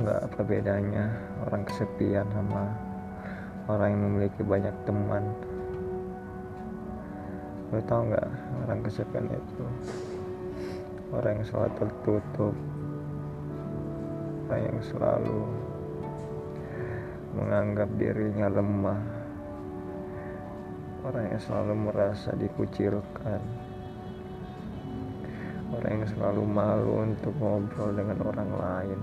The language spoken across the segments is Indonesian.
nggak apa bedanya orang kesepian sama orang yang memiliki banyak teman. Lo tau nggak orang kesepian itu? Orang yang selalu tertutup orang yang selalu menganggap dirinya lemah orang yang selalu merasa dikucilkan orang yang selalu malu untuk ngobrol dengan orang lain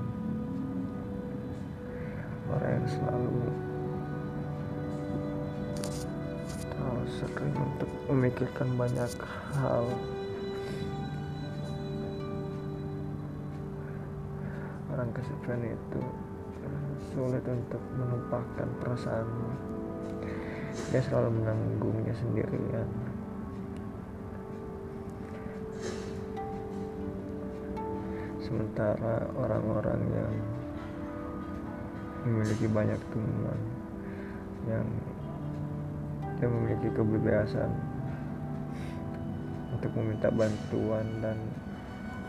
orang yang selalu tahu sering untuk memikirkan banyak hal. Orang kesepian itu sulit untuk menumpahkan perasaannya dia selalu menanggungnya sendirian. Sementara orang-orang yang memiliki banyak teman yang yang memiliki kebebasan untuk meminta bantuan dan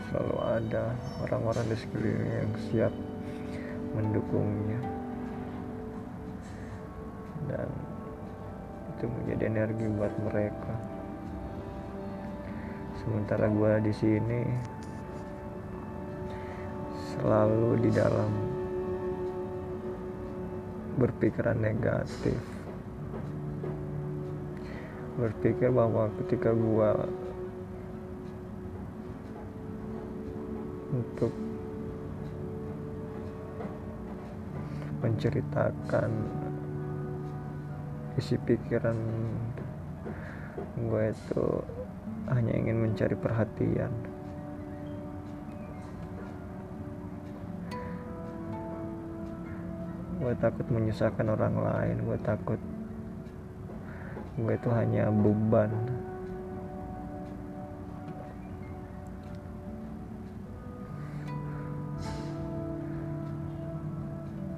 selalu ada orang-orang di sekelilingnya yang siap mendukungnya. Dan itu menjadi energi buat mereka. Sementara gue di sini selalu di dalam berpikiran negatif. Berpikir bahwa ketika gue untuk menceritakan isi pikiran gue itu hanya ingin mencari perhatian gue takut menyusahkan orang lain. Gue takut gue itu hanya beban.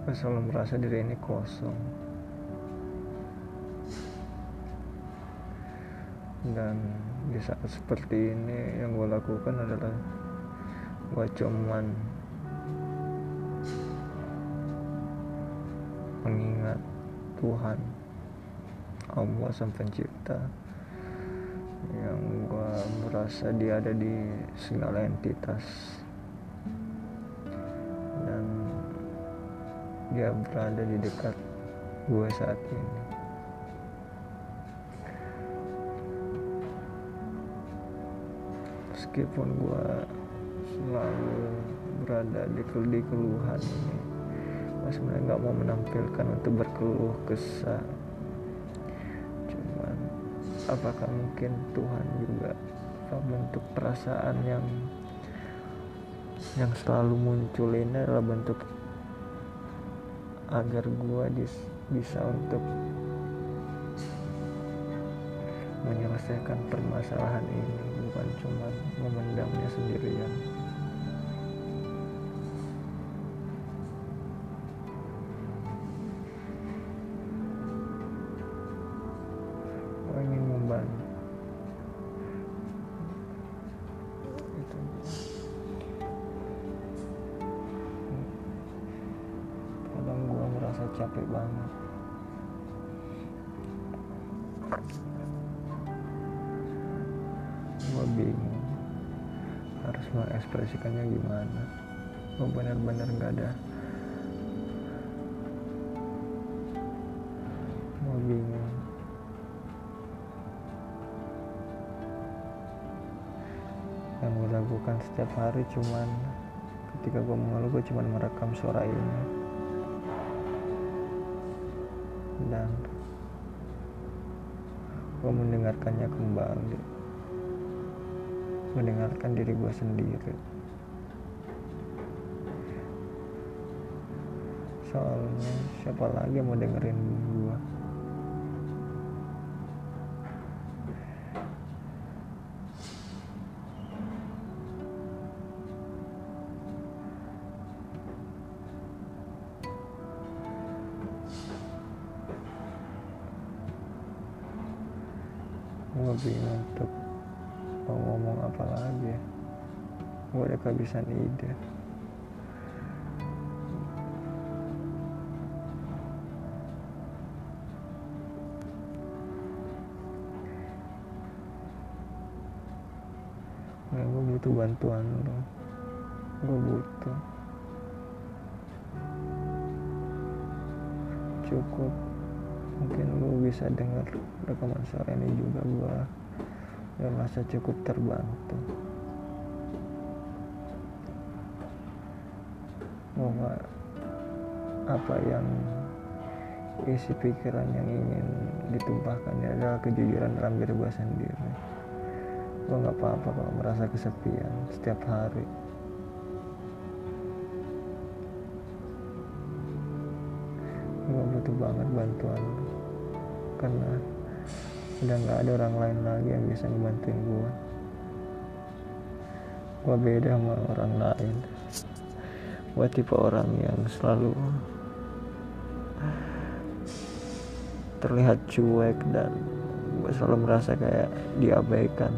Gue selalu merasa diri ini kosong. Dan di saat seperti ini yang gue lakukan adalah gue cuman mengingat Tuhan Allah sang pencipta yang gue merasa dia ada di segala entitas. Dan dia berada di dekat gue saat ini. Meskipun gue selalu berada di, keluhan ini gue sebenarnya nggak mau menampilkan untuk berkeluh kesah? Cuman apakah mungkin Tuhan juga bentuk perasaan yang yang selalu muncul ini adalah bentuk agar gue bisa untuk menyelesaikan permasalahan ini. Bukan cuma memendamnya sendirian capek banget. Gue bingung harus mengekspresikannya gimana. Gue benar-benar gak ada gue bingung. Yang gue lakukan setiap hari cuman ketika gue mengeluh gue cuman merekam suara ini dan gue mendengarkannya kembali. Mendengarkan diri gue sendiri. Soalnya siapa lagi mau dengerin gue gue bingung untuk mau ngomong apa lagi ya. Gue udah kehabisan ide. Nah, gue butuh bantuan lo gue butuh. Cukup mungkin lu bisa dengar rekaman suara ini juga gue ya merasa cukup terbantu. Bahwa apa yang isi pikiran yang ingin ditumpahkan adalah kejujuran dalam diri gue sendiri. Gue nggak apa-apa kalau merasa kesepian setiap hari gue butuh banget bantuan. Karena udah nggak ada orang lain lagi yang bisa ngebantuin gue gue beda sama orang lain. Gue tipe orang yang selalu terlihat cuek dan gue selalu merasa kayak diabaikan.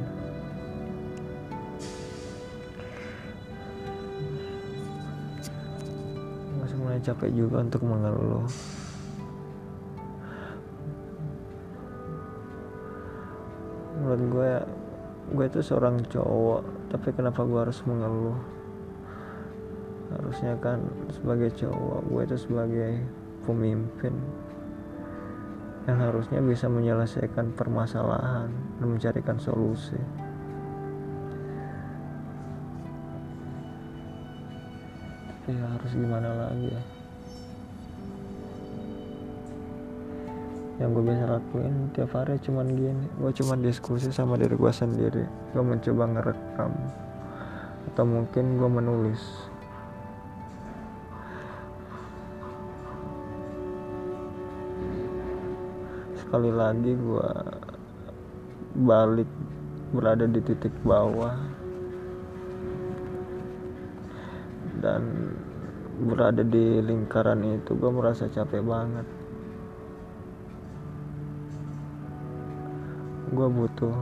Gue mulai capek juga untuk mengeluh menurut gue gue itu seorang cowok tapi kenapa gue harus mengeluh? Harusnya kan sebagai cowok gue itu sebagai pemimpin yang harusnya bisa menyelesaikan permasalahan dan mencarikan solusi. Ya harus gimana lagi ya yang gue bisa lakuin tiap hari cuman gini. Gue cuman diskusi sama diri gue sendiri. Gue mencoba ngerekam atau mungkin gue menulis. Sekali lagi gue balik berada di titik bawah. Dan berada di lingkaran itu gue merasa capek banget gue butuh